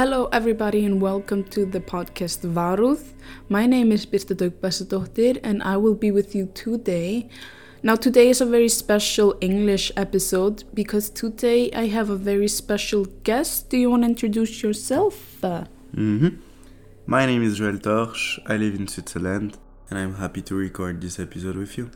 Hello, everybody, and welcome to the podcast Varúð. My name is Birta Dögbasadóttir, and I will be with you today. Now, today is a very special English episode because today I have a very special guest. Do you want to introduce yourself? Uh, hmm My name is Joël Torch. I live in Switzerland, and I'm happy to record this episode with you.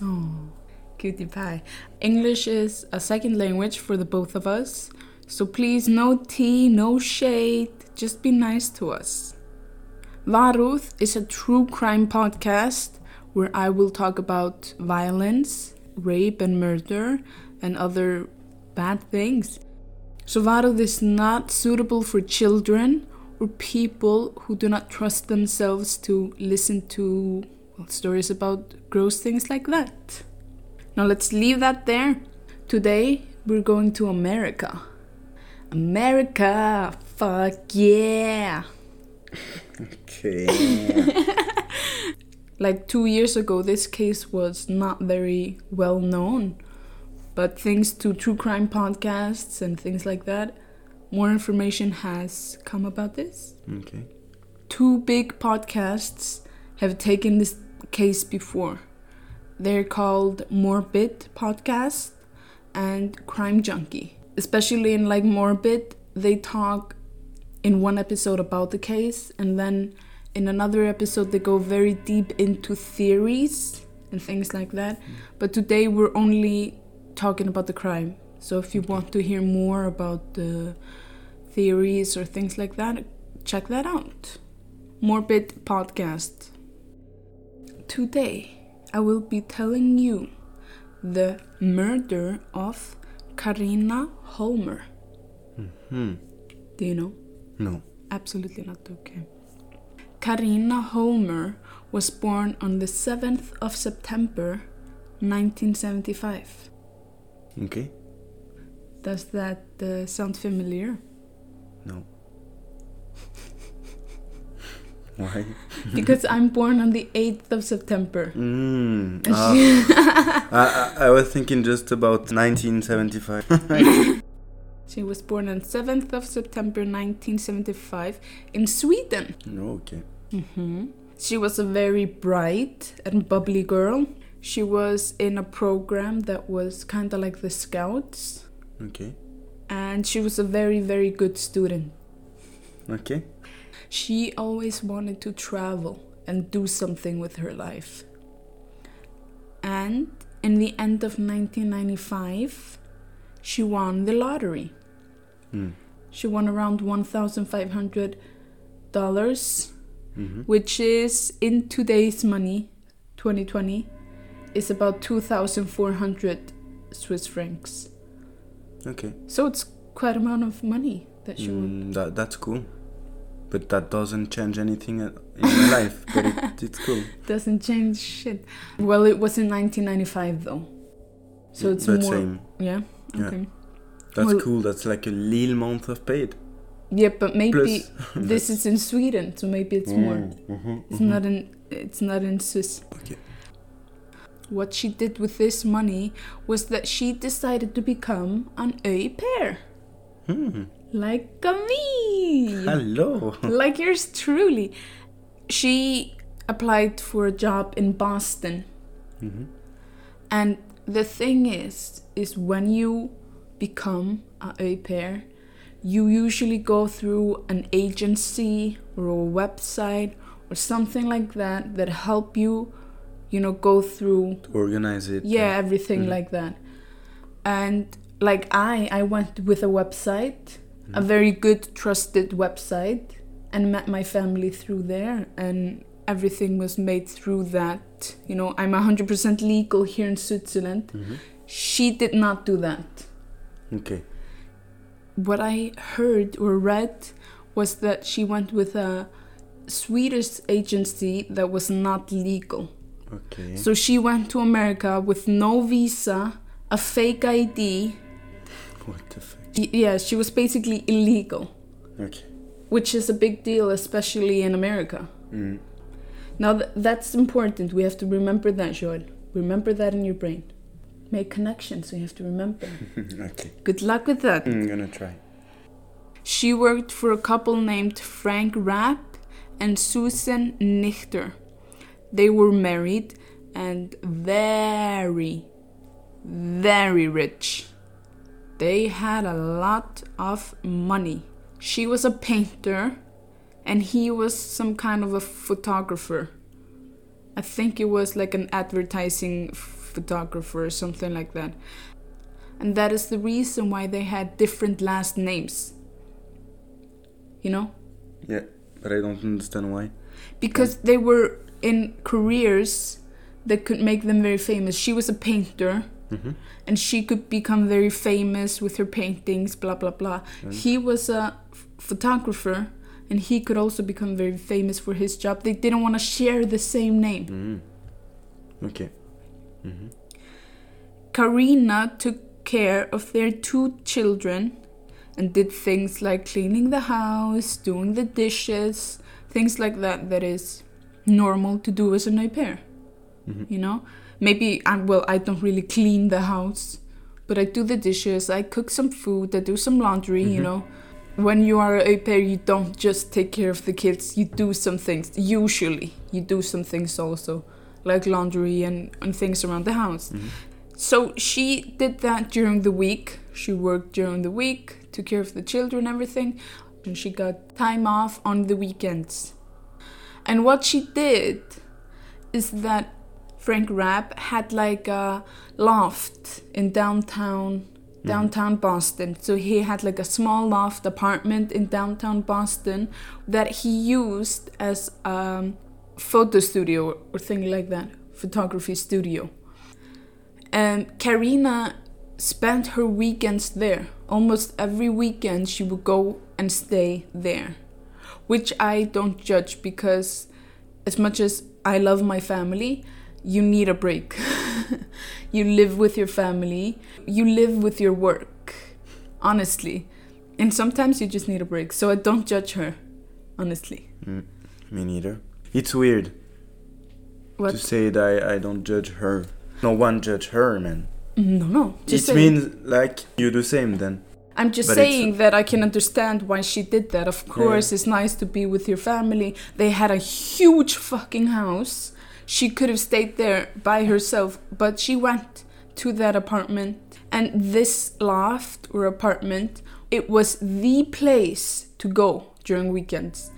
Oh, cutie pie. English is a second language for the both of us, so please, no tea, no shade, just be nice to us. Varúð is a true crime podcast where I will talk about violence, rape, and murder, and other bad things. So, Varúð is not suitable for children or people who do not trust themselves to listen to well, stories about gross things like that. Now, let's leave that there. Today, we're going to America. America! Fuck yeah! Okay. Like two years ago, this case was not very well known. But thanks to true crime podcasts and things like that, more information has come about this. okay. Two big podcasts have taken this case before. They're called Morbid Podcast and Crime Junkie. Especially in like Morbid, they talk in one episode about the case and then in another episode they go very deep into theories and things like that. Mm. But today we're only talking about the crime. So if you want to hear more about the theories or things like that, check that out. Morbid Podcast. Today, I will be telling you the murder of Karina Holmer. Hmm. Do you know? No. Absolutely not okay. Karina Holmer was born on the 7th of September 1975. Okay. Does that uh, sound familiar? No. Why? Because I'm born on the 8th of September. Mm. ah. I, I, I was thinking just about 1975. She was born on 7th of September 1975 in Sweden. no, okay. hmm She was a very bright and bubbly girl. She was in a program that was kind of like the Scouts, Okay. and she was a very, very good student. Okay. She always wanted to travel and do something with her life. And in the end of 1995, she won the lottery. Hmm. She won around $1,500, hmm which is in today's money, 2020, is about 2,400 Swiss francs. Okay. So it's quite amount of money that she won. Mm, that, that's cool. But that doesn't change anything in my life. But it, it's cool. Doesn't change shit. Well, it was in 1995 though. So it's But more. same. Yeah. Yeah. That's Well- cool. That's like a little month of paid. Yeah, but maybe Plus. this is in Sweden, so maybe it's more. Mm-hmm. It's not in. It's not in Swiss. Okay. What she did with this money was that she decided to become an au pair, Hmm. Like me. Hello. like yours truly. She applied for a job in Boston. hmm And the thing is, is when you become a au pair, you usually go through an agency or a website or something like that that help you, you know, go through To organize it. yeah everything Mhm. like that. And like I, I went with a website, a very good trusted website, and met my family through there, and everything was made through that. You know, I'm 100% legal here in Switzerland. hmm She did not do that. Okay. What I heard or read was that she went with a Swedish agency that was not legal. Okay. So she went to America with no visa, a fake ID. what the fuck? Yeah, she was basically illegal, Okay. which is a big deal, especially in America. Mm. Now, th- that's important. We have to remember that, Joel. Remember that in your brain. Make connections, we have to remember. okay. Good luck with that. I'm gonna try. She worked for a couple named Frank Rapp and Susan Nichter. They were married and very, very rich. They had a lot of money. She was a painter and he was some kind of a photographer. I think it was like an advertising photographer or something like that. And that is the reason why they had different last names. You know? Yeah, but I don't understand why. Because they were in careers that could make them very famous. She was a painter. Mm-hmm. And she could become very famous with her paintings, blah blah blah. He was a f- photographer, and he could also become very famous for his job. They didn't want to share the same name. Mm. Okay. Mm-hmm. Karina took care of their two children and did things like cleaning the house, doing the dishes, things like that that is normal to do as an au pair. Mhm. You know? Maybe I well I don't really clean the house, but I do the dishes, I cook some food, I do some laundry, you Mhm. know. When you are au pair, you don't just take care of the kids, you do some things. Usually, you do some things also, like laundry and, and things around the house. Mhm. So she did that during the week. She worked during the week, took care of the children, everything, and she got time off on the weekends. And what she did is that Frank Rapp had like a loft in downtown mm-hmm. downtown Boston. So he had like a small loft apartment in downtown Boston that he used as a photo studio or thing like that, photography studio. And Karina spent her weekends there. Almost every weekend she would go and stay there, which I don't judge because as much as I love my family, you need a break. you live with your family, you live with your work, honestly. And sometimes you just need a break. So I don't judge her, honestly. Mm. Me neither. It's weird What? to say that I, I don't judge her. No one judge her, man. No, no. Just it saying. means like you do same then. I'm just But saying that I can understand why she did that. Of course, it's nice to be with your family. They had a huge fucking house. She could have stayed there by herself, but she went to that apartment. And this loft or apartment, it was the place to go during weekends.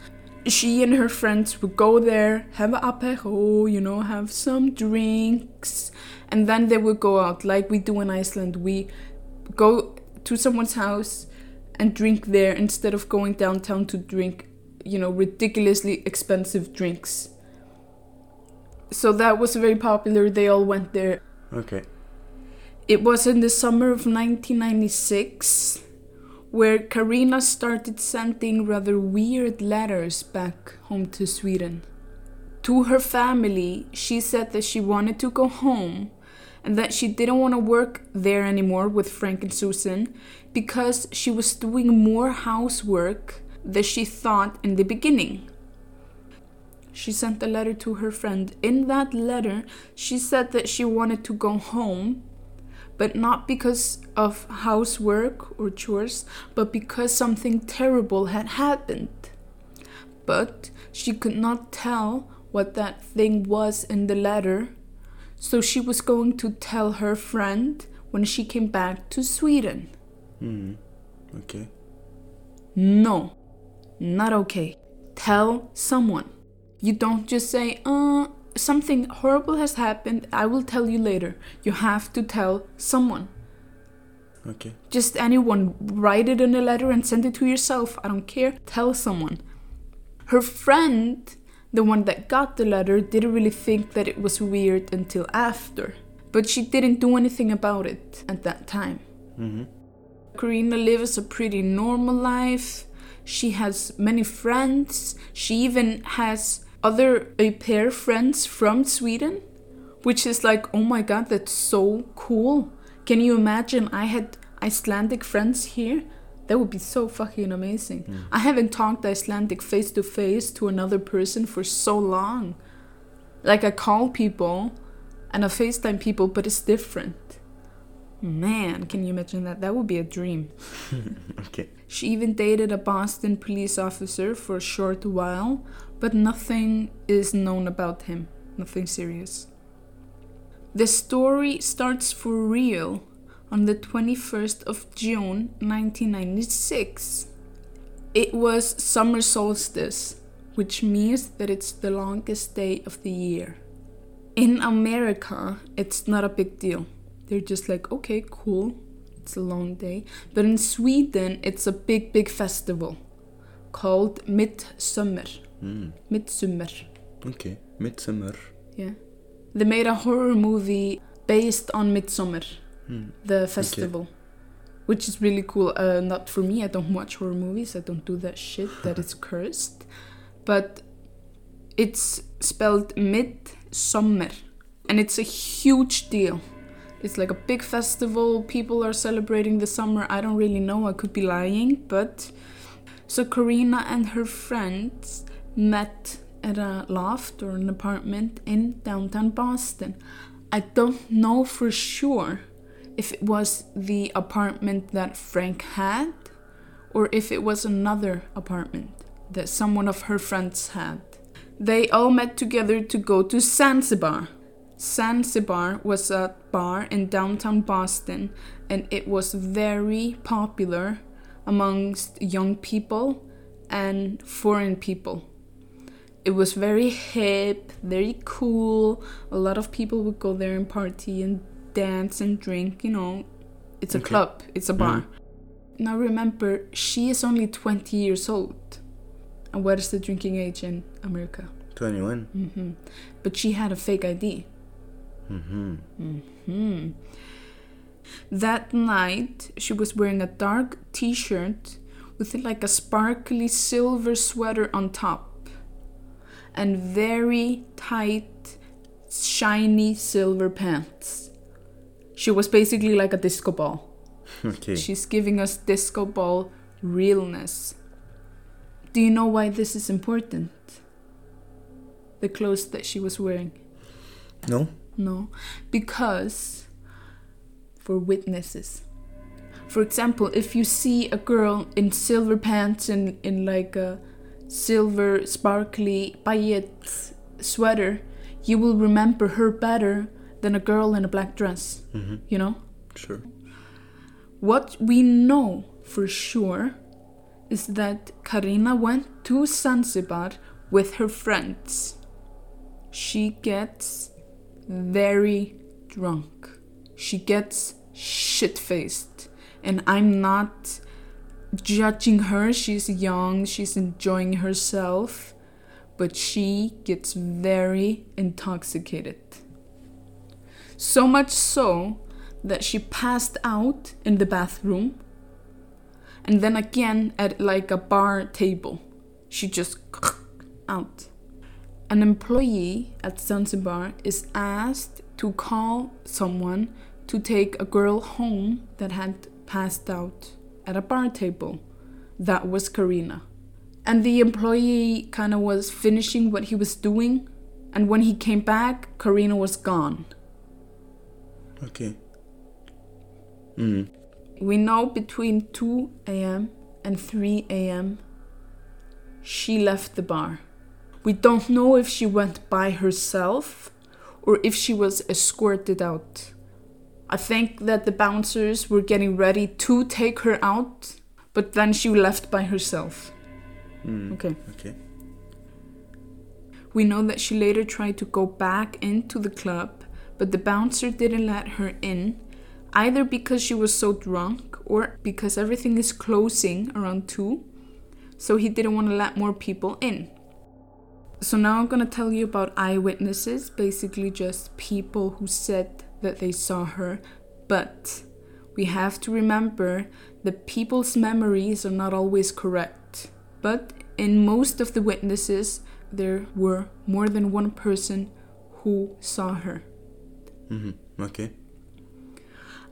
She and her friends would go there, have a apéro, you know, have some drinks, and then they would go out like we do in Iceland. We go to someone's house and drink there instead of going downtown to drink, you know, ridiculously expensive drinks. So that was very popular. They all went there. Okay. It was in the summer of 1996 where Karina started sending rather weird letters back home to Sweden. To her family, she said that she wanted to go home and that she didn't want to work there anymore with Frank and Susan because she was doing more housework than she thought in the beginning. She sent a letter to her friend. In that letter, she said that she wanted to go home, but not because of housework or chores, but because something terrible had happened. But she could not tell what that thing was in the letter, so she was going to tell her friend when she came back to Sweden. Mm. Okay. No, not okay. Tell someone. You don't just say, uh, something horrible has happened, I will tell you later. You have to tell someone. Okay. Just anyone. Write it in a letter and send it to yourself. I don't care. Tell someone. Her friend, the one that got the letter, didn't really think that it was weird until after. But she didn't do anything about it at that time. Mm-hmm. Karina lives a pretty normal life. She has many friends. She even has other au pair friends from Sweden, which is like, oh my god, that's so cool. Can you imagine I had Icelandic friends here? That would be so fucking amazing. Hmm. I haven't talked Icelandic face to face to another person for so long. Like I call people and I FaceTime people, but it's different. Man, can you imagine that? That would be a dream. okay. She even dated a Boston police officer for a short while, but nothing is known about him. Nothing serious. The story starts for real on the 21st of June 1996. It was summer solstice, which means that it's the longest day of the year. In America, it's not a big deal. They're just like, okay, cool, it's a long day. But in Sweden, it's a big, big festival called Midsummer. Mm. Midsummer. Okay. Midsummer. Yeah. They made a horror movie based on Midsummer, Mm. the festival, which is really cool. Uh, not for me, I don't watch horror movies, I don't do that shit, that is cursed. But it's spelled Midsummer, and it's a huge deal. It's like a big festival, people are celebrating the summer. I don't really know, I could be lying, but. So Karina and her friends met at a loft or an apartment in downtown Boston. I don't know for sure if it was the apartment that Frank had or if it was another apartment that someone of her friends had. They all met together to go to Zanzibar. Zanzibar was a bar in downtown Boston and it was very popular amongst young people and foreign people it was very hip, very cool. A lot of people would go there and party and dance and drink, you know. It's a Okay. club, it's a bar. Mhm. Now remember, she is only 20 years old. And what is the drinking age in America? 21. hmm But she had a fake ID. Mm-hmm. Hmm. That night, she was wearing a dark t shirt with like a sparkly silver sweater on top and very tight, shiny silver pants. She was basically like a disco ball. Okay. She's giving us disco ball realness. Do you know why this is important? The clothes that she was wearing. No? No, because for witnesses. For example, if you see a girl in silver pants and in like a silver sparkly paillette sweater, you will remember her better than a girl in a black dress, Mm-hmm. you know? Sure. What we know for sure is that Karina went to Zanzibar with her friends. She gets very drunk. She gets shit faced. And I'm not judging her. She's young, she's enjoying herself. But she gets very intoxicated. So much so that she passed out in the bathroom and then again at like a bar table. She just out. An employee at Zanzibar is asked to call someone to take a girl home that had passed out at a bar table. That was Karina. And the employee kind of was finishing what he was doing, and when he came back, Karina was gone. Okay. Mm. We know between 2 a.m. and 3 a.m. she left the bar. We don't know if she went by herself or if she was escorted out. I think that the bouncers were getting ready to take her out, but then she left by herself. Mm. Okay. Okay. We know that she later tried to go back into the club, but the bouncer didn't let her in, either because she was so drunk or because everything is closing around 2, so he didn't want to let more people in. So now I'm gonna tell you about eyewitnesses, basically just people who said that they saw her, but we have to remember that people's memories are not always correct. But in most of the witnesses, there were more than one person who saw her. Mm-hmm. Okay.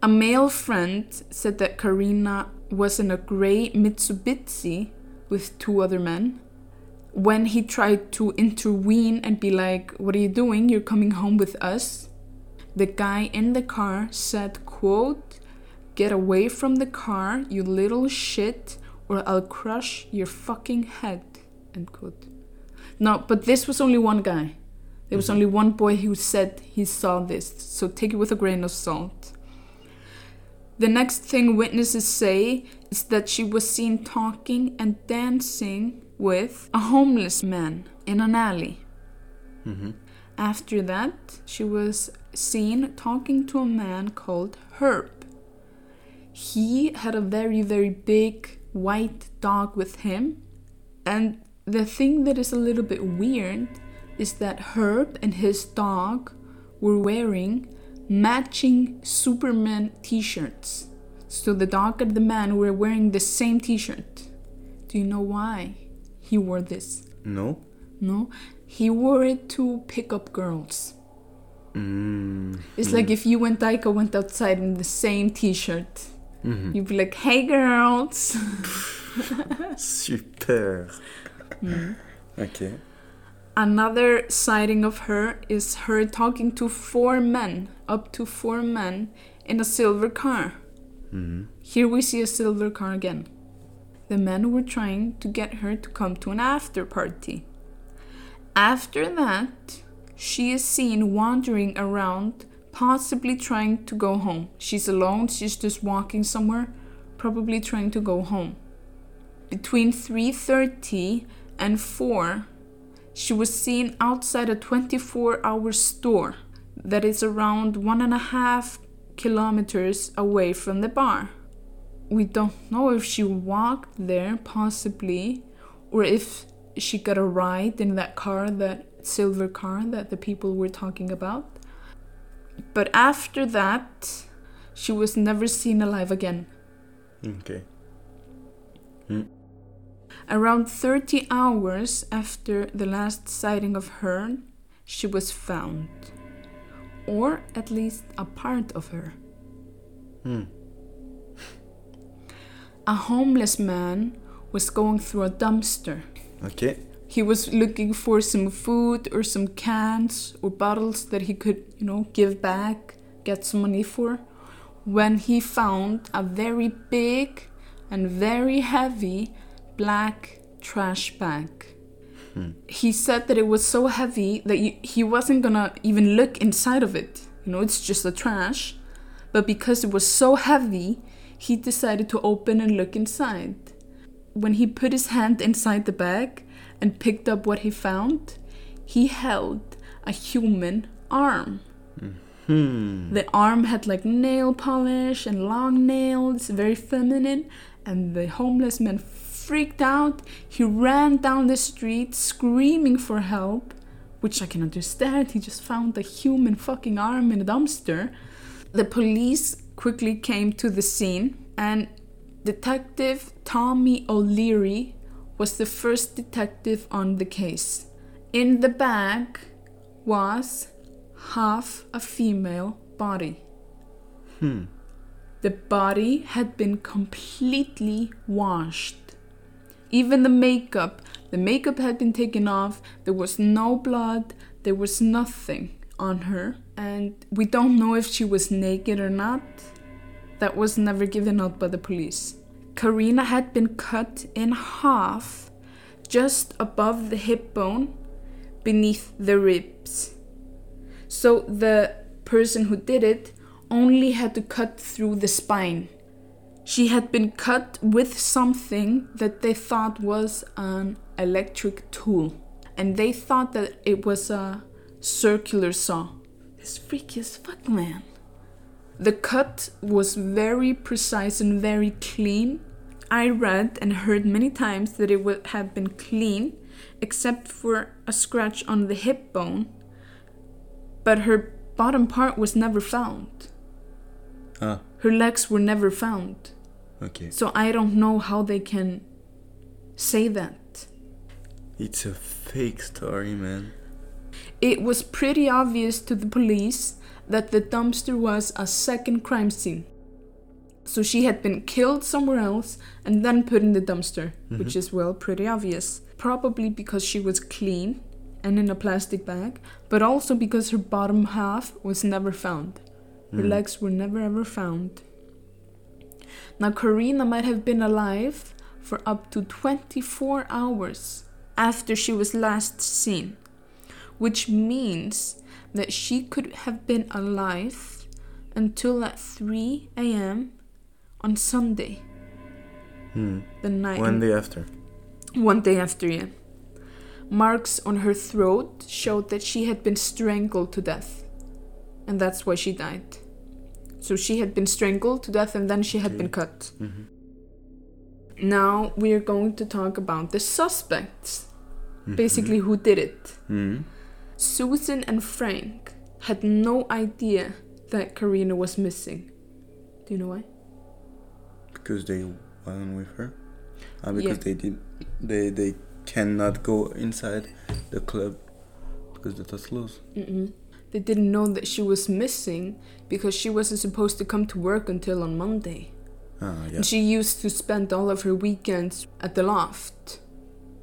A male friend said that Karina was in a gray Mitsubishi with two other men. When he tried to intervene and be like, What are you doing? You're coming home with us. The guy in the car said, quote, Get away from the car, you little shit, or I'll crush your fucking head. End quote. No, but this was only one guy. There was only one boy who said he saw this, so take it with a grain of salt. The next thing witnesses say is that she was seen talking and dancing with a homeless man in an alley. Mm-hmm. After that, she was seen talking to a man called Herb. He had a very, very big white dog with him. And the thing that is a little bit weird is that Herb and his dog were wearing matching Superman t shirts. So the dog and the man were wearing the same t shirt. Do you know why he wore this? No? No? He wore it to pick up girls. Mm. It's like if you and Daika went outside in the same t shirt. Mhm. You'd be like, hey girls! Super. Mm. Ok. Another sighting of her is her talking to four men, up to four men, in a silver car. Mhm. Here we see a silver car again. The men were trying to get her to come to an after party. After that, she is seen wandering around, possibly trying to go home. She's alone, she's just walking somewhere, probably trying to go home. Between 3:30 and 4, she was seen outside a 24-hour store that is around one and a half kilometers away from the bar. We don't know if she walked there, possibly, or if she got a ride in that car, that silver car that the people were talking about. But after that, she was never seen alive again. Ok. Hmm. Around 30 hours after the last sighting of her, she was found. Or at least a part of her. Hmm. A homeless man was going through a dumpster. Ok. He was looking for some food or some cans or bottles that he could, you know, give back, get some money for. When he found a very big and very heavy black trash bag. Hmm. He said that it was so heavy that he wasn't gonna even look inside of it. You know, it's just a trash. But because it was so heavy, he decided to open and look inside. When he put his hand inside the bag and picked up what he found, he held a human arm. Hmm. The arm had like nail polish and long nails, very feminine, and the homeless man freaked out. He ran down the street screaming for help, which I can understand. He just found a human fucking arm in a dumpster. The police quickly came to the scene, and Detective Tommy O'Leary was the first detective on the case. In the bag was half a female body. Hmm. The body had been completely washed. Even the makeup, the makeup had been taken off, there was no blood, there was nothing on her, and we don't know if she was naked or not. That was never given out by the police. Karina had been cut in half just above the hip bone beneath the ribs. So the person who did it only had to cut through the spine. She had been cut with something that they thought was an electric tool. And they thought that it was a circular saw. This freaky as fuck, man. The cut was very precise and very clean. I read and heard many times that it would have been clean, except for a scratch on the hip bone. But her bottom part was never found. Ah, Her legs were never found. ok. So I don't know how they can say that. It's a fake story, man. It was pretty obvious to the police that the dumpster was a second crime scene. So she had been killed somewhere else and then put in the dumpster, which is, well, pretty obvious. Probably because she was clean and in a plastic bag, but also because her bottom half was never found. Her Mm. legs were never ever found. Now, Karina might have been alive for up to 24 hours after she was last seen, which means that she could have been alive until at 3 a.m. on Sunday, Hmm. the night. One day after. One day after, yeah. Marks on her throat showed that she had been strangled to death. And that's why she died. So she had been strangled to death and then she had been cut. hmm Now we are going to talk about the suspects. Basically, who did it. hmm Susan and Frank had no idea that Karina was missing. Do you know why? Because they wasn't with her. Ah, because Yeah. they did. They they cannot go inside the club because the was closed. Mm-mm. They didn't know that she was missing because she wasn't supposed to come to work until on Monday. Ah, yeah. And she used to spend all of her weekends at the loft.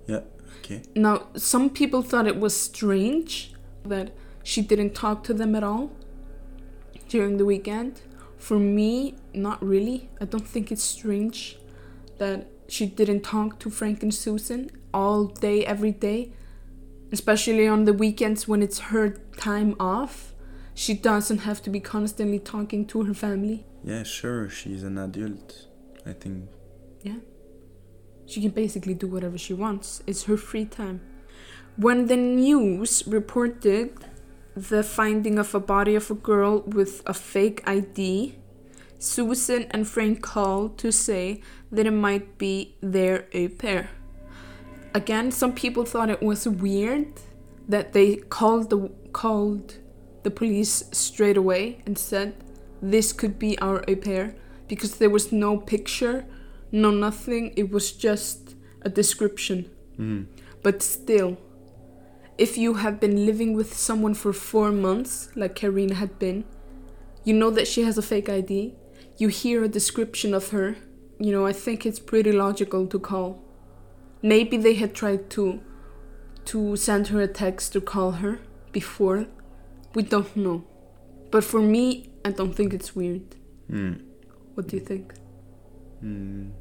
Yeah. Okay. Now, some people thought it was strange that she didn't talk to them at all during the weekend. For me, not really. I don't think it's strange that she didn't talk to Frank and Susan all day, every day, especially on the weekends when it's her time off. She doesn't have to be constantly talking to her family. Yeah, sure. She's an adult. I think. Yeah. She can basically do whatever she wants. It's her free time. When the news reported the finding of a body of a girl with a fake ID, Susan and Frank called to say that it might be their au pair. Again, some people thought it was weird that they called the called the police straight away and said this could be our au pair because there was no picture, no nothing. It was just a description. Mm. But still, if you have been living with someone for four months, like Karina had been, you know that she has a fake ID, you hear a description of her, you know, I think it's pretty logical to call. Maybe they had tried to to send her a text or call her before. We don't know. But for me, I don't think it's weird. Mm. What do you think? Mm.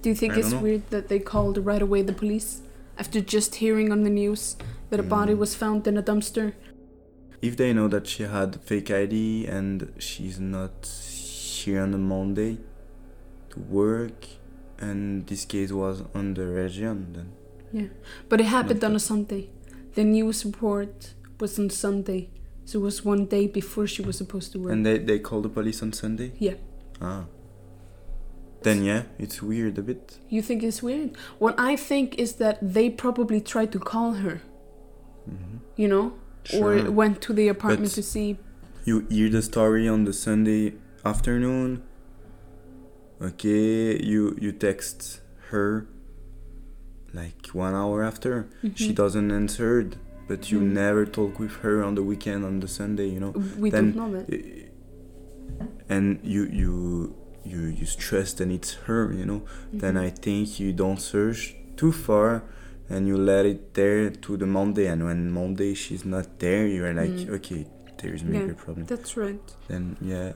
Do you think I it's weird that they called right away the police after just hearing on the news that a body Mm. was found in a dumpster? If they know that she had fake ID and she's not here on a Monday to work, and this case was on the region, then Yeah. But it happened on a Sunday. The news report was on Sunday. So it was one day before she was supposed to work. and they they called the police on Sunday. Yeah. Ah. Then yeah, it's weird a bit. you think it's weird? What I think is that they probably tried to call her, you know? Sure. Or went to the apartment But- to see. You hear the story on the Sunday afternoon. Okay, you you text her like one hour after. She Mhm. doesn't answer, but you Mhm. never talk with her on the weekend on the Sunday, you know. We then- don't know that. And you you you you stress and it's her, you know. Then Mhm. I think you don't search too far and you let it there to the Monday and when Monday she's not there you're like Mm. okay there's maybe Yeah. a problem. That's right. Then yeah.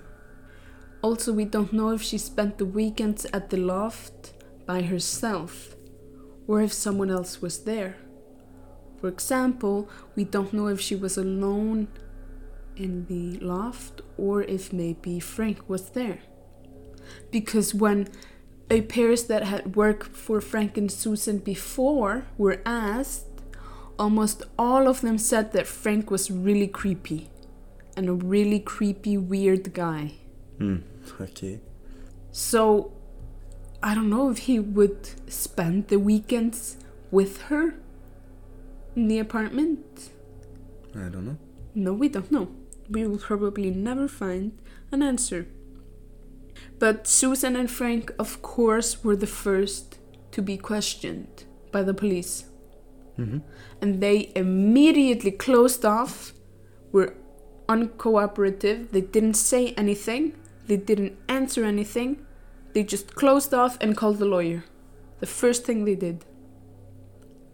Also, we don't know if she spent the weekends at the loft by herself or if someone else was there. For example, we don't know if she was alone in the loft or if maybe Frank was there. Because when au pairs that had worked for Frank and Susan before were asked, almost all of them said that Frank was really creepy and a really creepy, weird guy. Hmm. Okay. So I don't know if he would spend the weekends with her in the apartment. I don't know. No, we don't know. We will probably never find an answer. But Susan and Frank, of course, were the first to be questioned by the police. Mm-hmm. And they immediately closed off, were uncooperative, they didn't say anything, they didn't answer anything, they just closed off and called the lawyer. The first thing they did.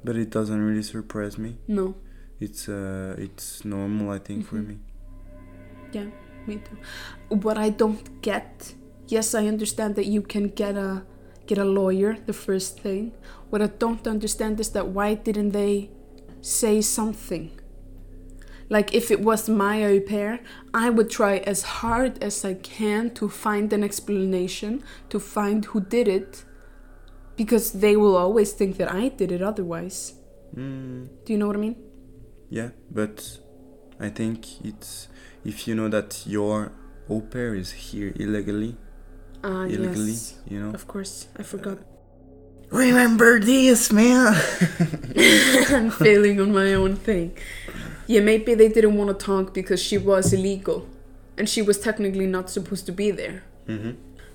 But it doesn't really surprise me No. it's uh it's normal I think for Mhm. me. Yeah, me too. What I don't get, yes, I understand that you can get a get a lawyer the first thing. What I don't understand is that why didn't they say something? Like if it was my au pair, I would try as hard as I can to find an explanation, to find who did it, because they will always think that I did it otherwise. Mm, Do you know what I mean? yeah, but I think it's if you know that your au pair is here illegally, Ah, illegally, yes. you know. Of course, I forgot. Remember this, man. I'm failing on my own thing. Yeah, maybe they didn't want to talk because she was illegal and she was technically not supposed to be there. mm-hmm.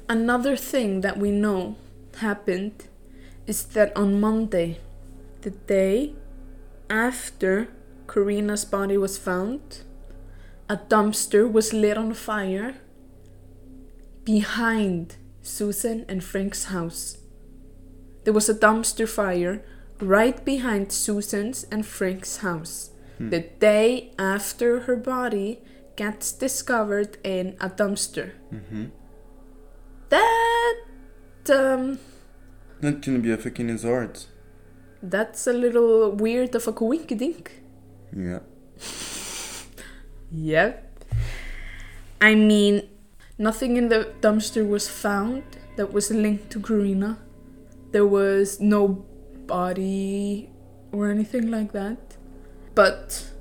Another thing that we know happened is that on Monday, the day after Karina's body was found, a dumpster was lit on fire behind Susan and Frank's house. There was a dumpster fire right behind Susan's and Frank's house the day after her body gets discovered in a dumpster. Mm-hmm. That um Not gonna be a fucking resort. that's a little weird of a coinkydink. Yeah. Yep. I mean, nothing in the dumpster was found that was linked to Karina. There was no body or anything like that. But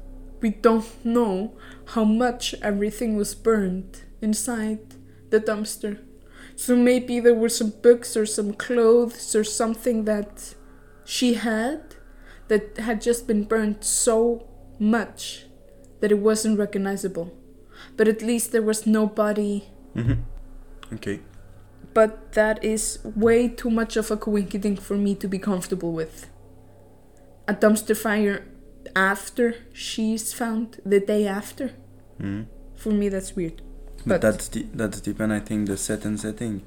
we don't know how much everything was burned inside the dumpster. So maybe there were some books or some clothes or something that she had that had just been burned so much that it wasn't recognizable. But at least there was no body. Mm-hmm. Okay. But that is way too much of a coincidence for me to be comfortable with. A dumpster fire after she's found, the day after. Mm-hmm. For me, that's weird. But, But- that's the that's depend I think the set and setting.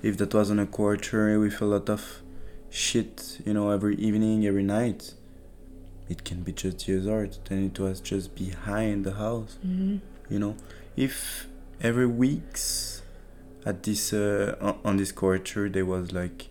If that was on a quarter with a lot of shit, you know, every evening, every night, it can be just the resort. Then it was just behind the house. Mm-hmm. You know, if every weeks at this uh, on- this quarter there was like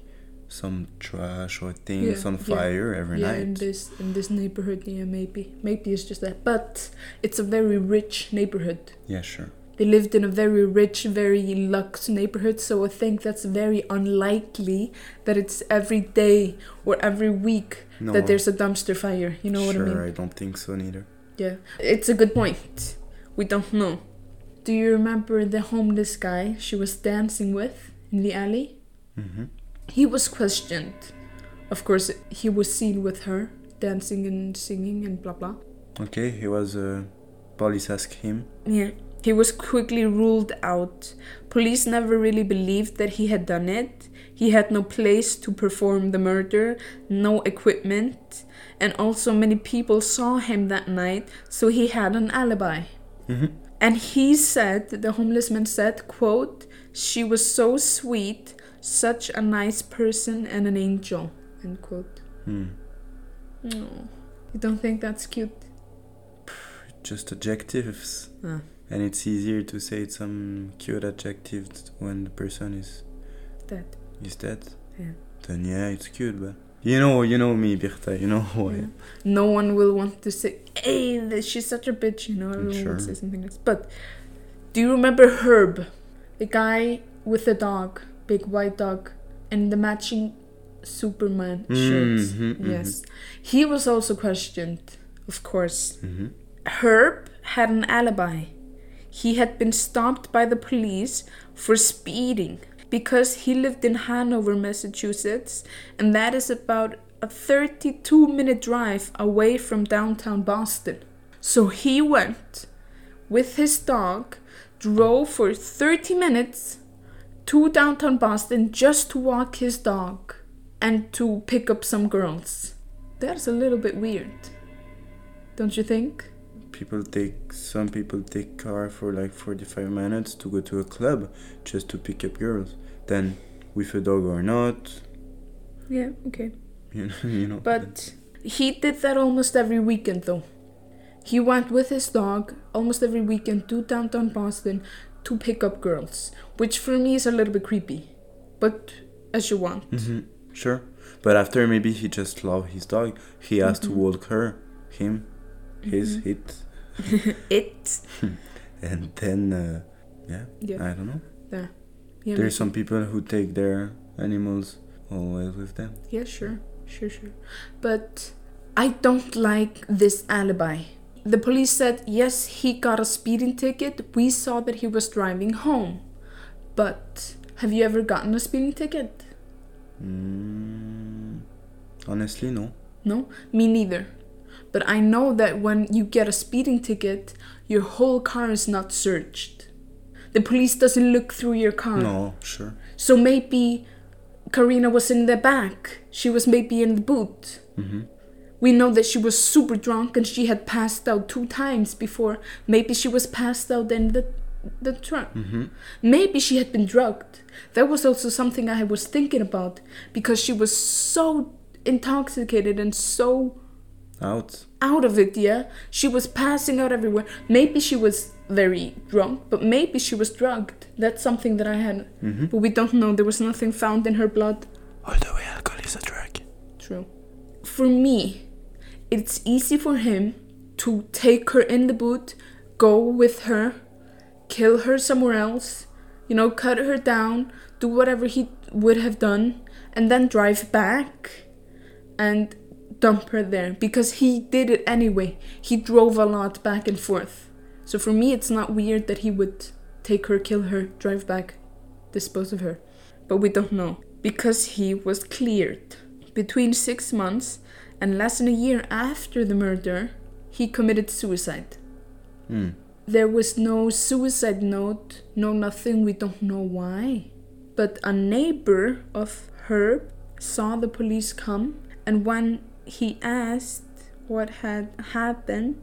some trash or things Yeah, on yeah. fire every yeah, in night. this in this neighborhood, yeah, maybe maybe it's just that. But it's a very rich neighborhood. Yeah, sure. They lived in a very rich, very luxe neighborhood, so I think that's very unlikely that it's every day or every week No, that there's a dumpster fire. You know what I sure, mean? don't think so neither. Yeah, it's a good point. We don't know. Do you remember the homeless guy she was dancing with in the alley? Mm-hmm. He was questioned. Of course, he was seen with her dancing and singing and blah blah. Okay, he was. Uh, police asked him. Yeah. He was quickly ruled out. Police never really believed that he had done it. He had no place to perform the murder, no equipment, and also many people saw him that night, so he had an alibi. Mm-hmm. And he said, the homeless man said, quote, she was so sweet, such a nice person and an angel, end quote. Hmm. Oh, you don't think that's cute? Just adjectives. Ah. And it's easier to say some cute adjectives when the person is dead is dead. Yeah. Then yeah, it's cute, but you know, you know me, Birta. You know who I am. No one will want to say, hey, she's such a bitch, you know, everyone Sure. would say something else. But do you remember Herb? The guy with the dog, big white dog, and the matching Superman shirts. Mhm, mhm. Yes. He was also questioned, of course. Mm-hmm. Herb had an alibi. He had been stopped by the police for speeding because he lived in Hanover, Massachusetts, and that is about a 32 minute drive away from downtown Boston. So he went with his dog, drove for 30 minutes to downtown Boston just to walk his dog and to pick up some girls. That's a little bit weird. Don't you think? People take some people take car for like forty five minutes to go to a club just to pick up girls. Then with a dog or not, Yeah, okay. you know, you know. But he did that almost every weekend though. He went with his dog almost every weekend to downtown Boston to pick up girls, which for me is a little bit creepy. But as you want. mm-hmm. Sure. But after maybe he just loved his dog. He has to walk her, him, his, it, It. and then uh, yeah, Yeah. I don't know. Yeah. Yeah, There's some people who take their animals always with them. Yeah, sure, sure, sure. But I don't like this alibi. The police said yes, he got a speeding ticket. We saw that he was driving home. But have you ever gotten a speeding ticket? Mm, honestly, no. No, me neither. But I know that when you get a speeding ticket, your whole car is not searched. The police doesn't look through your car. No, sure. So maybe Karina was in the back. She was maybe in the boot. hmm We know that she was super drunk and she had passed out two times before. Maybe she was passed out in the the truck. hmm Maybe she had been drugged. That was also something I was thinking about because she was so intoxicated and so Out. out of it, yeah. She was passing out everywhere. Maybe she was very drunk, but maybe she was drugged. That's something that I had. hmm But we don't know. There was nothing found in her blood. Although alcohol is a drug. True. For me, it's easy for him to take her in the boot, go with her, kill her somewhere else, you know, cut her down, do whatever he would have done, and then drive back and dump her there because he did it anyway. He drove a lot back and forth. So for me, it's not weird that he would take her, kill her, drive back, dispose of her. But we don't know because he was cleared. Between six months and less than a year after the murder, he committed suicide. Mm. There was no suicide note, no nothing, we don't know why. But a neighbor of Herb saw the police come, and when he asked what had happened,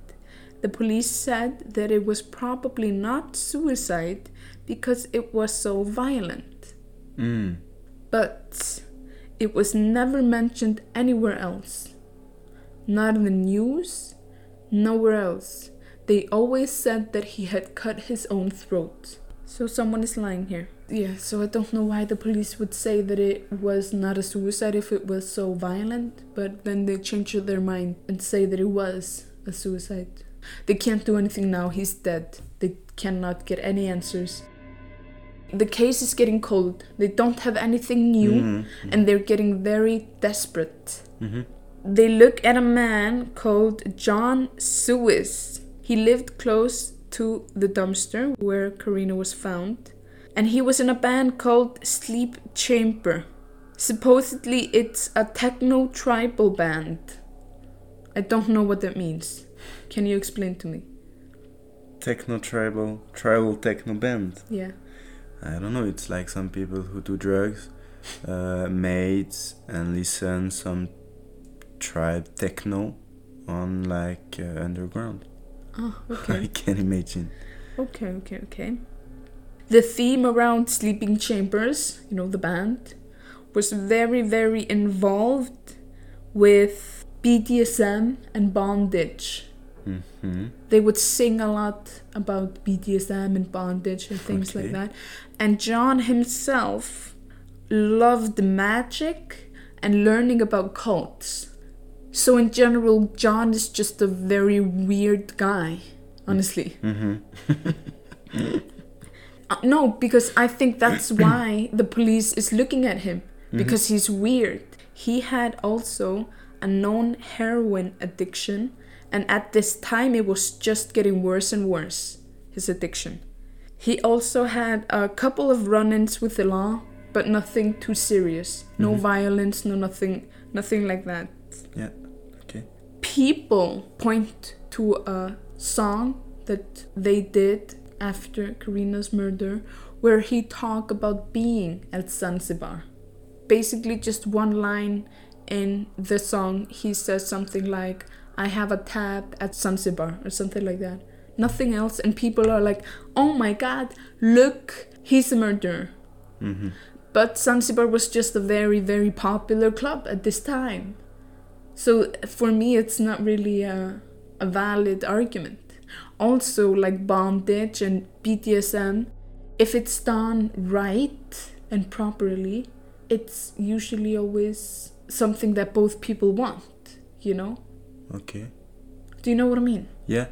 the police said that it was probably not suicide because it was so violent. Mm. But it was never mentioned anywhere else. Not in the news, nowhere else. They always said that he had cut his own throat. So someone is lying here. Yeah, so I don't know why the police would say that it was not a suicide if it was so violent, but then they change their mind and say that it was a suicide. They can't do anything now, he's dead. They cannot get any answers. The case is getting cold. They don't have anything new Mhm. and they're getting very desperate. Mhm. They look at a man called John Zewizz. He lived close to the dumpster where Karina was found, and he was in a band called Sleep Chamber. Supposedly, it's a techno tribal band. I don't know what that means. Can you explain to me? Techno tribal, tribal techno band. Yeah. I don't know. It's like some people who do drugs, uh, mates, and listen some tribe techno on like uh, underground. Oh, I okay. can imagine. Okay, okay, okay. The theme around Sleeping Chambers, you know, the band, was very, very involved with BDSM and bondage. hmm They would sing a lot about BDSM and bondage and things like that. And John himself loved magic and learning about cults. So, in general, John is just a very weird guy, honestly. hmm Uh, no, because I think that's why the police is looking at him because he's weird. He had also a known heroin addiction, and at this time it was just getting worse and worse. His addiction. He also had a couple of run-ins with the law, but nothing too serious. No Mhm. violence, no nothing, nothing like that. Yeah. Okay. People point to a song that they did after Karina's murder where he talked about being at Zanzibar. Basically, just one line in the song, he says something like, I have a tab at Zanzibar, or something like that. Nothing else, and people are like, oh my god, look, he's a murderer. hmm But Zanzibar was just a very, very popular club at this time. So for me, it's not really a, a valid argument. Also, like bondage and BDSM, if it's done right and properly, it's usually always something that both people want, you know? Okay. Do you know what I mean? Yeah.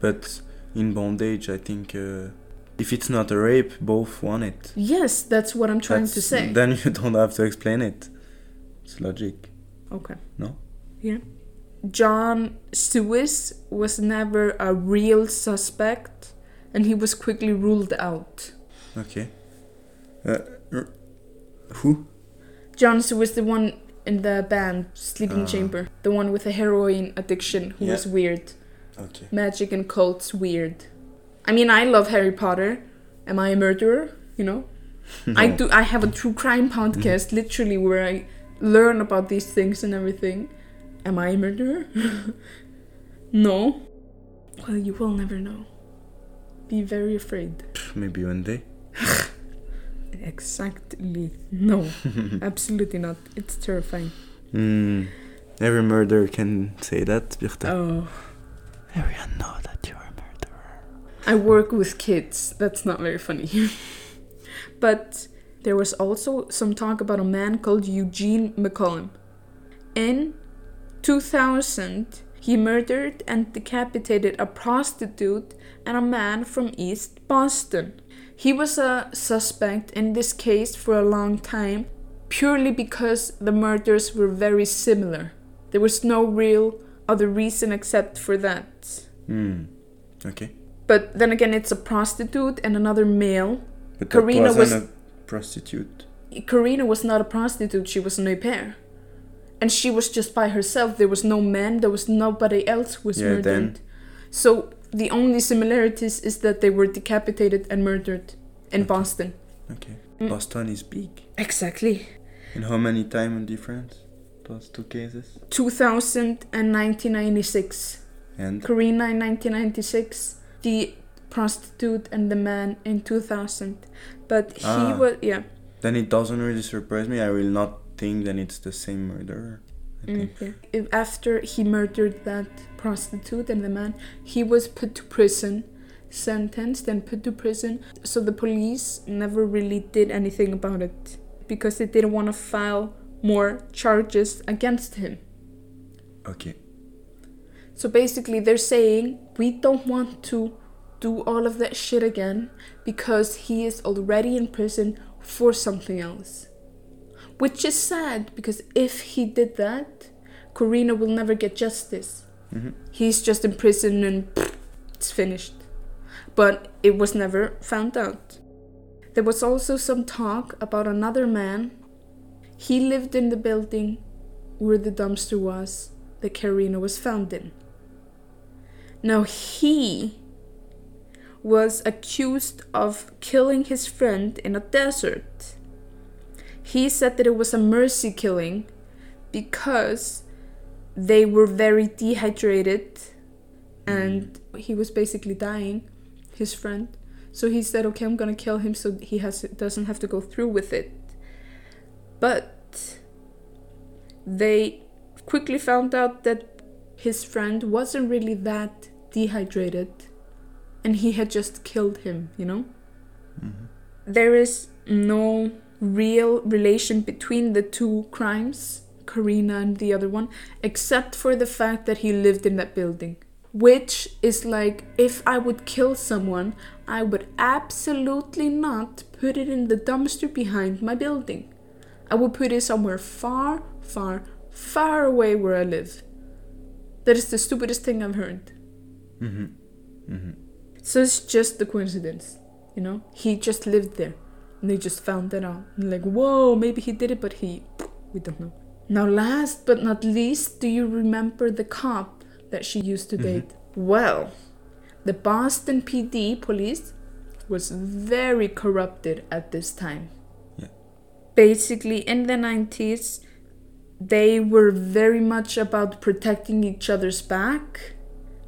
But in bondage, I think uh, if it's not a rape, both want it. Yes, that's what I'm trying to say. Then you don't have to explain it. It's logic. okay. No? Yeah. John Zewizz was never a real suspect and he was quickly ruled out. Okay. Uh, who? John Zewizz, the one in the band Sleeping Ah. Chamber, the one with a heroin addiction who Yeah. was weird. Okay. Magic and cults weird. I mean, I love Harry Potter. Am I a murderer? You know? I do I have a true crime podcast literally where I learn about these things and everything. Am I a murderer? no. Well, you will never know. Be very afraid. Maybe one day. Exactly. No. Absolutely not. It's terrifying. Hmm. Every murderer can say that, Birte. Oh. Everyone know that you're a murderer. I work with kids. That's not very funny. but there was also some talk about a man called Eugene McCollum. In 2000, he murdered and decapitated a prostitute and a man from East Boston. He was a suspect in this case for a long time purely because the murders were very similar. There was no real other reason except for that. Hmm. Okay. But then again, it's a prostitute and another male. But Karina wasn't was- a prostitute. Karina was not a prostitute, she was an au pair. And she was just by herself. There was no man, there was nobody else who was Yeah, murdered. then- So the only similarities is that they were decapitated and murdered in Okay. Boston. Okay. Mm. Boston is big. Exactly. And how many time difference? Those two cases. 2000 and 1996. And Karina in 1996, the prostitute and the man in 2000. But he Ah. was, yeah. then it doesn't really surprise me. I will not think that it's the same murderer. Mm. If- After he murdered that prostitute and the man, he was put to prison, sentenced and put to prison. So the police never really did anything about it because they didn't want to file more charges against him. Okay. So basically, they're saying we don't want to do all of that shit again because he is already in prison for something else. Which is sad because if he did that, Karina will never get justice. hmm He's just in prison and it's finished. But it was never found out. There was also some talk about another man. He lived in the building where the dumpster was that Karina was found in. Now he was accused of killing his friend in a desert. He said that it was a mercy killing because they were very dehydrated and he was basically dying, his friend. So he said, "Okay, I'm gonna kill him so he has doesn't have to go through with it." But they quickly found out that his friend wasn't really that dehydrated and he had just killed him, you know? hmm There is no real relation between the two crimes, Karina and the other one, except for the fact that he lived in that building. Which is like, if I would kill someone, I would absolutely not put it in the dumpster behind my building. I would put it somewhere far, far, far away where I live. That is the stupidest thing I've heard. Mm-hmm. Mm-hmm. So it's just the coincidence, you know? He just lived there. And they just found that out. And like, whoa, maybe he did it, but he. We don't know. Now, last but not least, do you remember the cop that she used to Mhm. date? Well, the Boston PD police was very corrupted at this time. Yeah. Basically, in the 90s, they were very much about protecting each other's back.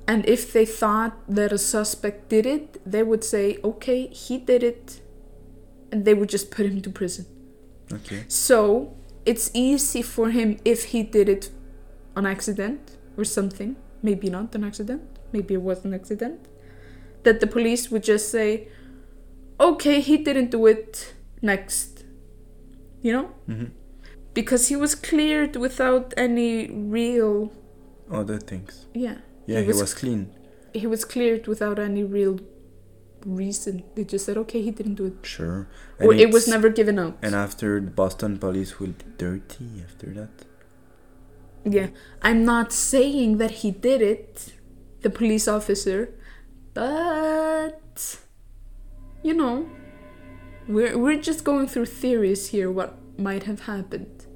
And if they thought that a suspect did it, they would say, okay, he did it. And they would just put him to prison. Okay. So it's easy for him if he did it on accident or something maybe not an accident, maybe it was an accident, that the police would just say, okay, he didn't do it, next. You know? hmm Because he was cleared without any real. Other things. Yeah. Yeah, He he was- was clean. He was cleared without any real reason. They just said, okay, he didn't do it. Sure. or it was never given out. And after Boston police will be dirty after that. Yeah, I'm not saying that he did it, the police officer, but you know, we're we're just going through theories here what might have happened.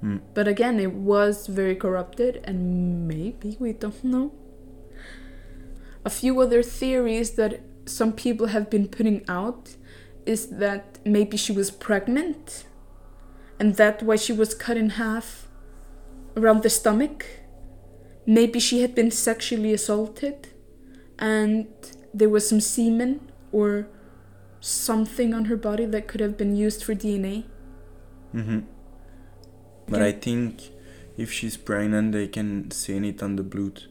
Hmm. But again, it was very corrupted and maybe we don't know. A few other theories that some people have been putting out is that maybe she was pregnant and that why she was cut in half around the stomach. Maybe she had been sexually assaulted and there was some semen or something on her body that could have been used for DNA. hmm But Yeah. I think if she's pregnant, they can stain it on the blood.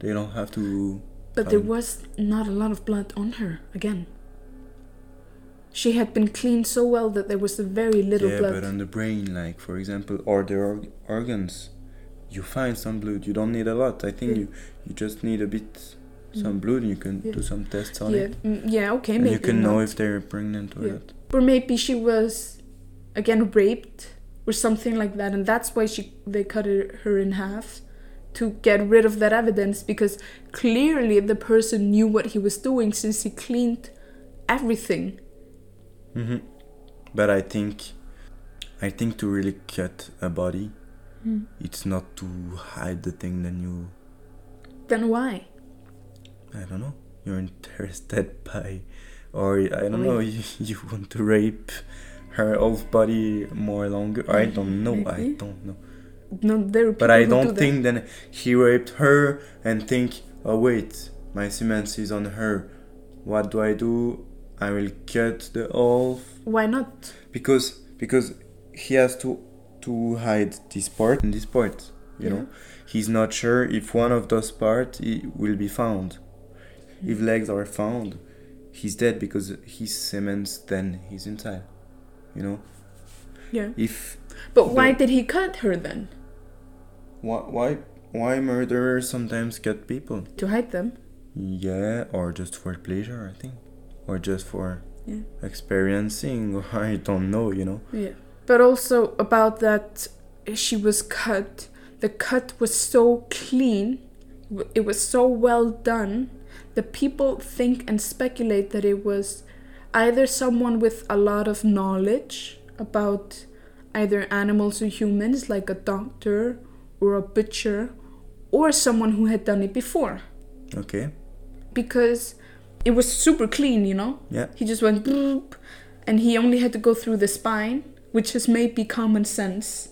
They don't have to. But there Um, was not a lot of blood on her again. She had been cleaned so well that there was very little yeah, blood. but on the brain, like for example, or the org- organs, you find some blood. You don't need a lot. I think Yeah. you you just need a bit, some Mm. blood. You can Yeah. do some tests on yeah, it, mm, yeah, okay, and maybe you can know if they're pregnant or Yeah. not. or maybe she was again raped or something like that and that's why she they cut her, her in half to get rid of that evidence because clearly the person knew what he was doing since he cleaned everything Mm-hmm. But I think, I think to really cut a body, it's not to hide the thing. Then you, then why I don't know, you're interested by, or I don't know, you, you want to rape her whole body more longer. I don't know. I don't know. No there But I don't do that. think then he raped her and think, oh wait, my semen is on her. What do I do? I will cut the whole why not because because he has to to hide this part and this part. You know, he's not sure if one of those parts will be found. If legs are found, he's dead because his semen then he's inside. You know, yeah if but why the- did he cut her then why why why murderers sometimes cut people? to hide them Yeah, or just for pleasure, I think. Or just for Yeah. experiencing, I don't know, you know. Yeah. But also about that she was cut. The cut was so clean. It was so well done. The people think and speculate that it was either someone with a lot of knowledge about either animals or humans, like a doctor or a butcher, or someone who had done it before. Okay. Because it was super clean, you know? Yeah. He just went boop, and he only had to go through the spine, which is maybe common sense.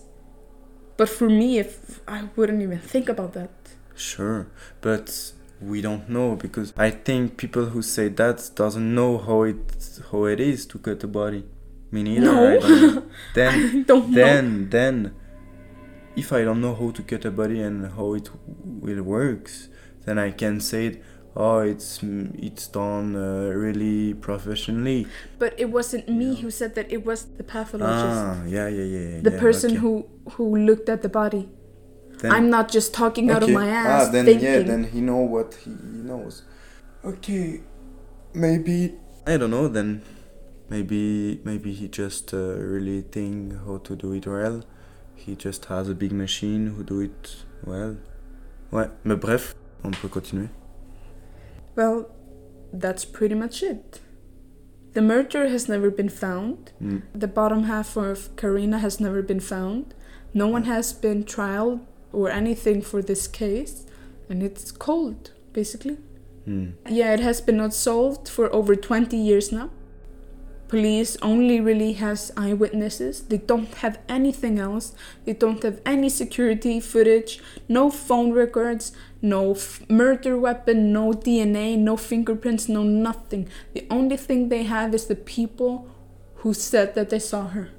But for me, if I wouldn't even think about that. Sure, but we don't know because I think people who say that doesn't know how it how it is to cut a body. Me neither. No. I don't. Then I don't know. then then if I don't know how to cut a body and how it will works, then I can say it, oh it's it's done uh, really professionally. But it wasn't me who said that. It was the pathologist, Ah, yeah, yeah, yeah. yeah, the yeah, person okay. who who looked at the body. Then- I'm not just talking out of my ass Ah, then thinking. yeah, then he know what he knows. Okay, maybe I don't know. Then maybe maybe he just uh, really think how to do it well. He just has a big machine who do it well. Ouais, mais bref, on peut continuer. Well, that's pretty much it. The murderer has never been found. Mm. The bottom half of Karina has never been found. No one has been trialed or anything for this case, and it's cold, basically. Mm. Yeah, it has been not solved for over 20 years now. Police only really has eyewitnesses. They don't have anything else. They don't have any security footage, no phone records, no f- murder weapon, no DNA, no fingerprints, no nothing. The only thing they have is the people who said that they saw her.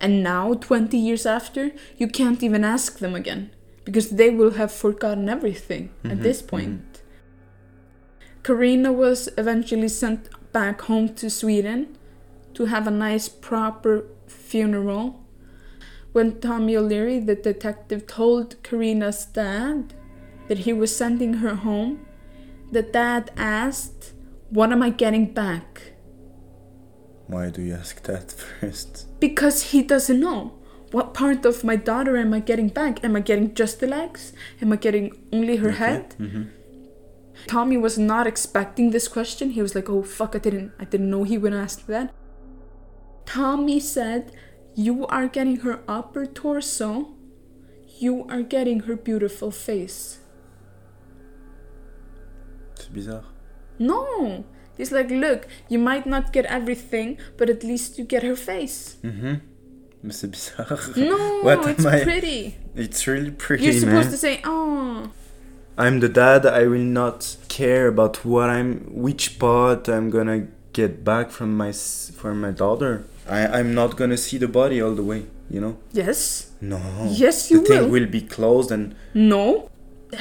And now, 20 years after, you can't even ask them again because they will have forgotten everything at Mhm, this point. Karina was eventually sent back home to Sweden to have a nice, proper funeral. When Tommy O'Leary, the detective, told Karina's dad that he was sending her home, the dad asked, What am I getting back? Why do you ask that first? Because he doesn't know. What part of my daughter am I getting back? Am I getting just the legs? Am I getting only her head? Mm-hmm. Tommy was not expecting this question. He was like, "Oh fuck, I didn't I didn't know he would ask that." Tommy said, "You are getting her upper torso. You are getting her beautiful face." C'est bizarre. No. He's like, "Look, you might not get everything, but at least you get her face." Mm-hmm. Mais c'est bizarre. No, What it's I- pretty. It's really pretty, You're supposed man. to say, "Oh." I'm the dad. I will not care about what I'm, which part I'm gonna get back from my from my daughter. I I'm not gonna see the body all the way. You know. Yes. No. Yes, you the you thing will. will be closed and No.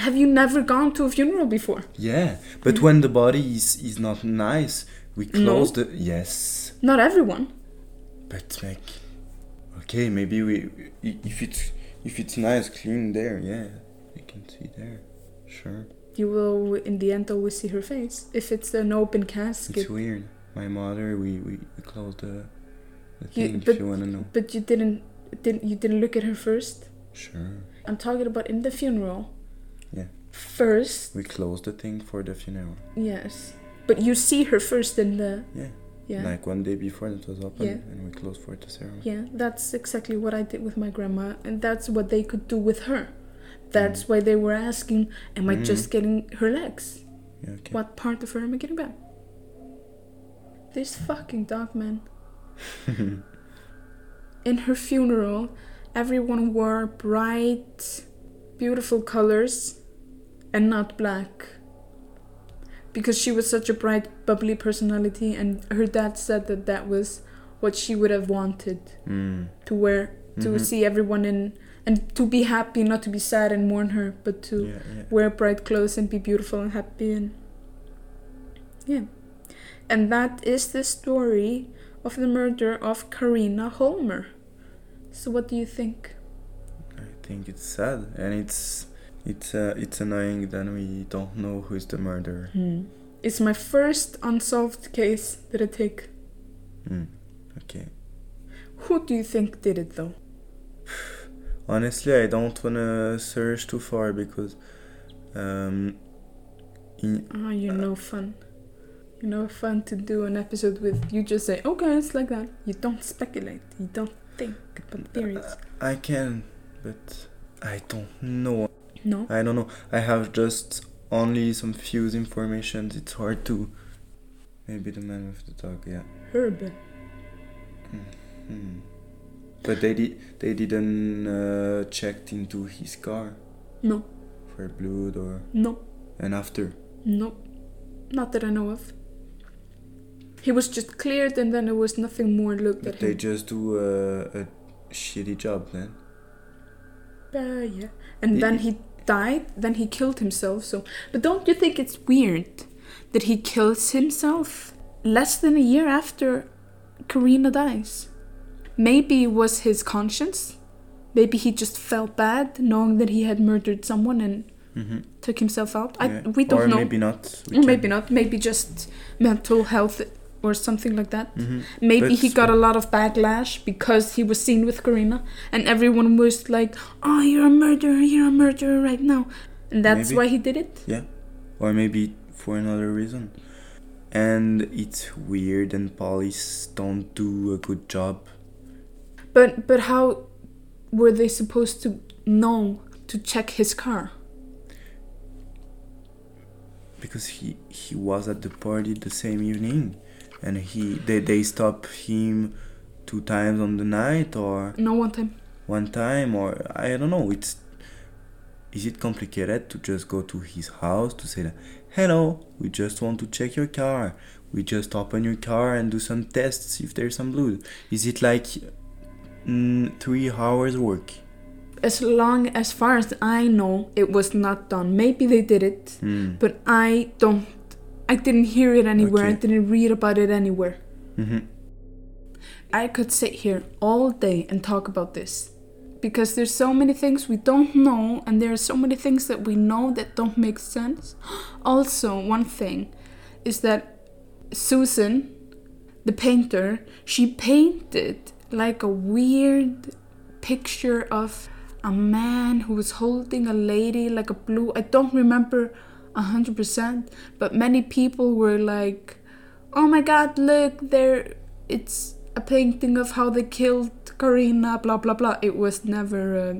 Have you never gone to a funeral before? yeah. But when the body is is not nice, we Mm-hmm. No. close the yes. Not everyone. But like, okay, maybe we if it's if it's nice, clean there, yeah, you can see there. Sure. You will, in the end, always see her face. If it's an open casket. It's weird. My mother, we we, we closed the, the You- thing. but- if you wanna know. But you didn't, didn't you didn't look at her first? Sure. I'm talking about in the funeral. Yeah. First, We closed the thing for the funeral. yes. But you see her first in the Yeah. yeah. Like one day before it was open, Yeah. and we closed for the ceremony. Yeah, that's exactly what I did with my grandma, and that's what they could do with her. That's mm. why they were asking, Am I just mm. getting her legs? Yeah. Okay. What part of her am I getting back? This fucking dog man. In her funeral, everyone wore bright, beautiful colors and not black. Because she was such a bright, bubbly personality, and her dad said that that was what she would have wanted Mm. to wear, to Mhm. see everyone in, and to be happy, not to be sad and mourn her, but to Yeah. Yeah. wear bright clothes and be beautiful and happy and yeah and that is the story of the murder of karina holmer. So what do you think? I think it's sad, and it's it's uh, it's annoying that we don't know who's the murderer. it's my first unsolved case. That i take? Mm. Okay. who do you think did it though? Honestly, I don't wanna search too far because um, in, ah you're no fun you're no fun to do an episode with you just say okay it's like that you don't speculate you don't think about theories I can, but I don't know. no I don't know. I have just only some few information. It's hard to. Maybe the man with the dog. Yeah. herb Hmm. But they did. They didn't uh, checked into his car no for blood or no and after. No, not that I know of. He was just cleared and then there was nothing more looked at they him. just do a, a shitty job then. Uh, yeah. And He- then he died, then he killed himself, so. But don't you think it's weird that he kills himself less than a year after Karina dies? Maybe it was his conscience. Maybe he just felt bad knowing that he had murdered someone and Mm-hmm. took himself out. I, we don't or know. maybe not. we Or can- maybe not. Maybe just mental health or something like that. Mhm. Maybe he got a lot of backlash because he was seen with Karina, and everyone was like, "Oh, you're a murderer! You're a murderer right now," and that's Maybe. why he did it. Yeah. Or maybe for another reason. And it's weird and police don't do a good job. But but how were they supposed to know to check his car? because he he was at the party the same evening and he they, they stop him two times on the night or No one time. one time or i don't know it's is it complicated to just go to his house to say that hello we just want to check your car we just open your car and do some tests if there's some blood is it like mm, three hours work as long as far as I know, it was not done. Maybe they did it, Mm. but I don't. I didn't hear it anywhere. I didn't read about it anywhere. hmm I could sit here all day and talk about this because there's so many things we don't know and there are so many things that we know that don't make sense. Also, one thing is that Susan, the painter, she painted like a weird picture of a man who was holding a lady like a blue I don't remember a hundred percent, but many people were like, "Oh my God, look there! It's a painting of how they killed Karina." Blah blah blah. It was never. Uh,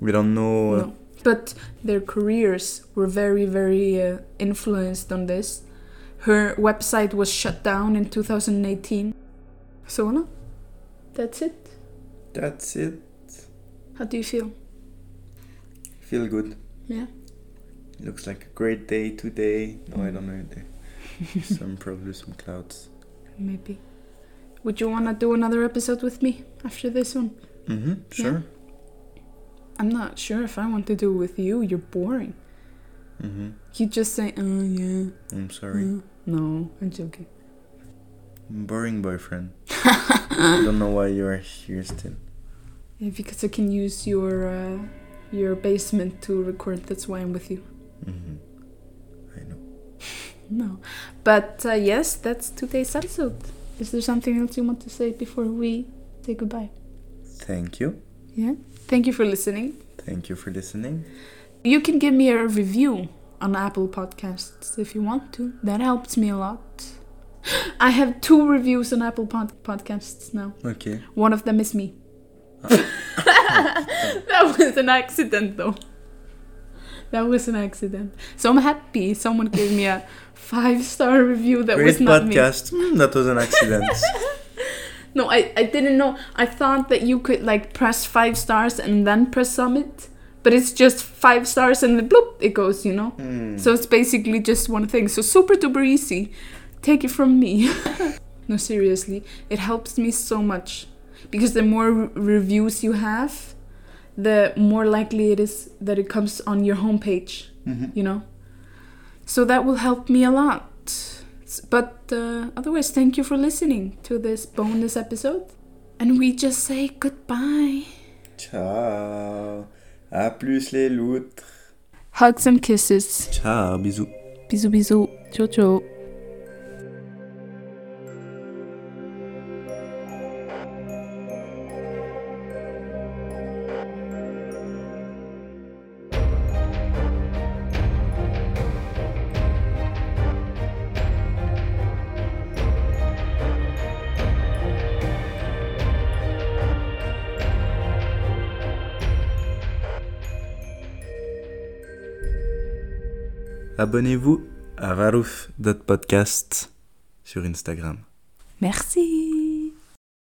We don't know. No. But their careers were very, very uh, influenced on this. Her website was shut down in 2018. So, no, that's it. That's it. How do you feel? Feel good. Yeah. Looks like a great day today. No, I don't know. Some probably some clouds. Maybe. Would you want to do another episode with me after this one? Mm-hmm. Sure. I'm not sure if I want to do it with you. You're boring. Mm-hmm. You just say, oh, yeah. I'm sorry. uh." No, I'm joking. Boring boyfriend. I don't know why you are here still. Yeah, because I can use your uh, your basement to record. That's why I'm with you. Mm-hmm. I know. No. But uh, yes, that's today's episode. Is there something else you want to say before we say goodbye? Thank you. Yeah. Thank you for listening. Thank you for listening. You can give me a review on Apple Podcasts if you want to. That helps me a lot. I have two reviews on Apple pod- Podcasts now. Okay. One of them is me. that was an accident, though. That was an accident. So I'm happy someone gave me a five star review that Great was not me. podcast. Mm, that was an accident. No, I, I didn't know. I thought that you could like press five stars and then press submit, but it's just five stars and then bloop, it goes, you know? Mm. So it's basically just one thing. So super duper easy. Take it from me. no, seriously, it helps me so much because the more re- reviews you have, the more likely it is that it comes on your homepage, Mhm. you know? So that will help me a lot. But uh, otherwise, thank you for listening to this bonus episode. And we just say goodbye. Ciao. À plus les loutres. Hugs and kisses. Ciao. Bisous. Bisous, bisous. Ciao, ciao. Abonnez-vous à Varouf.podcast sur Instagram. Merci.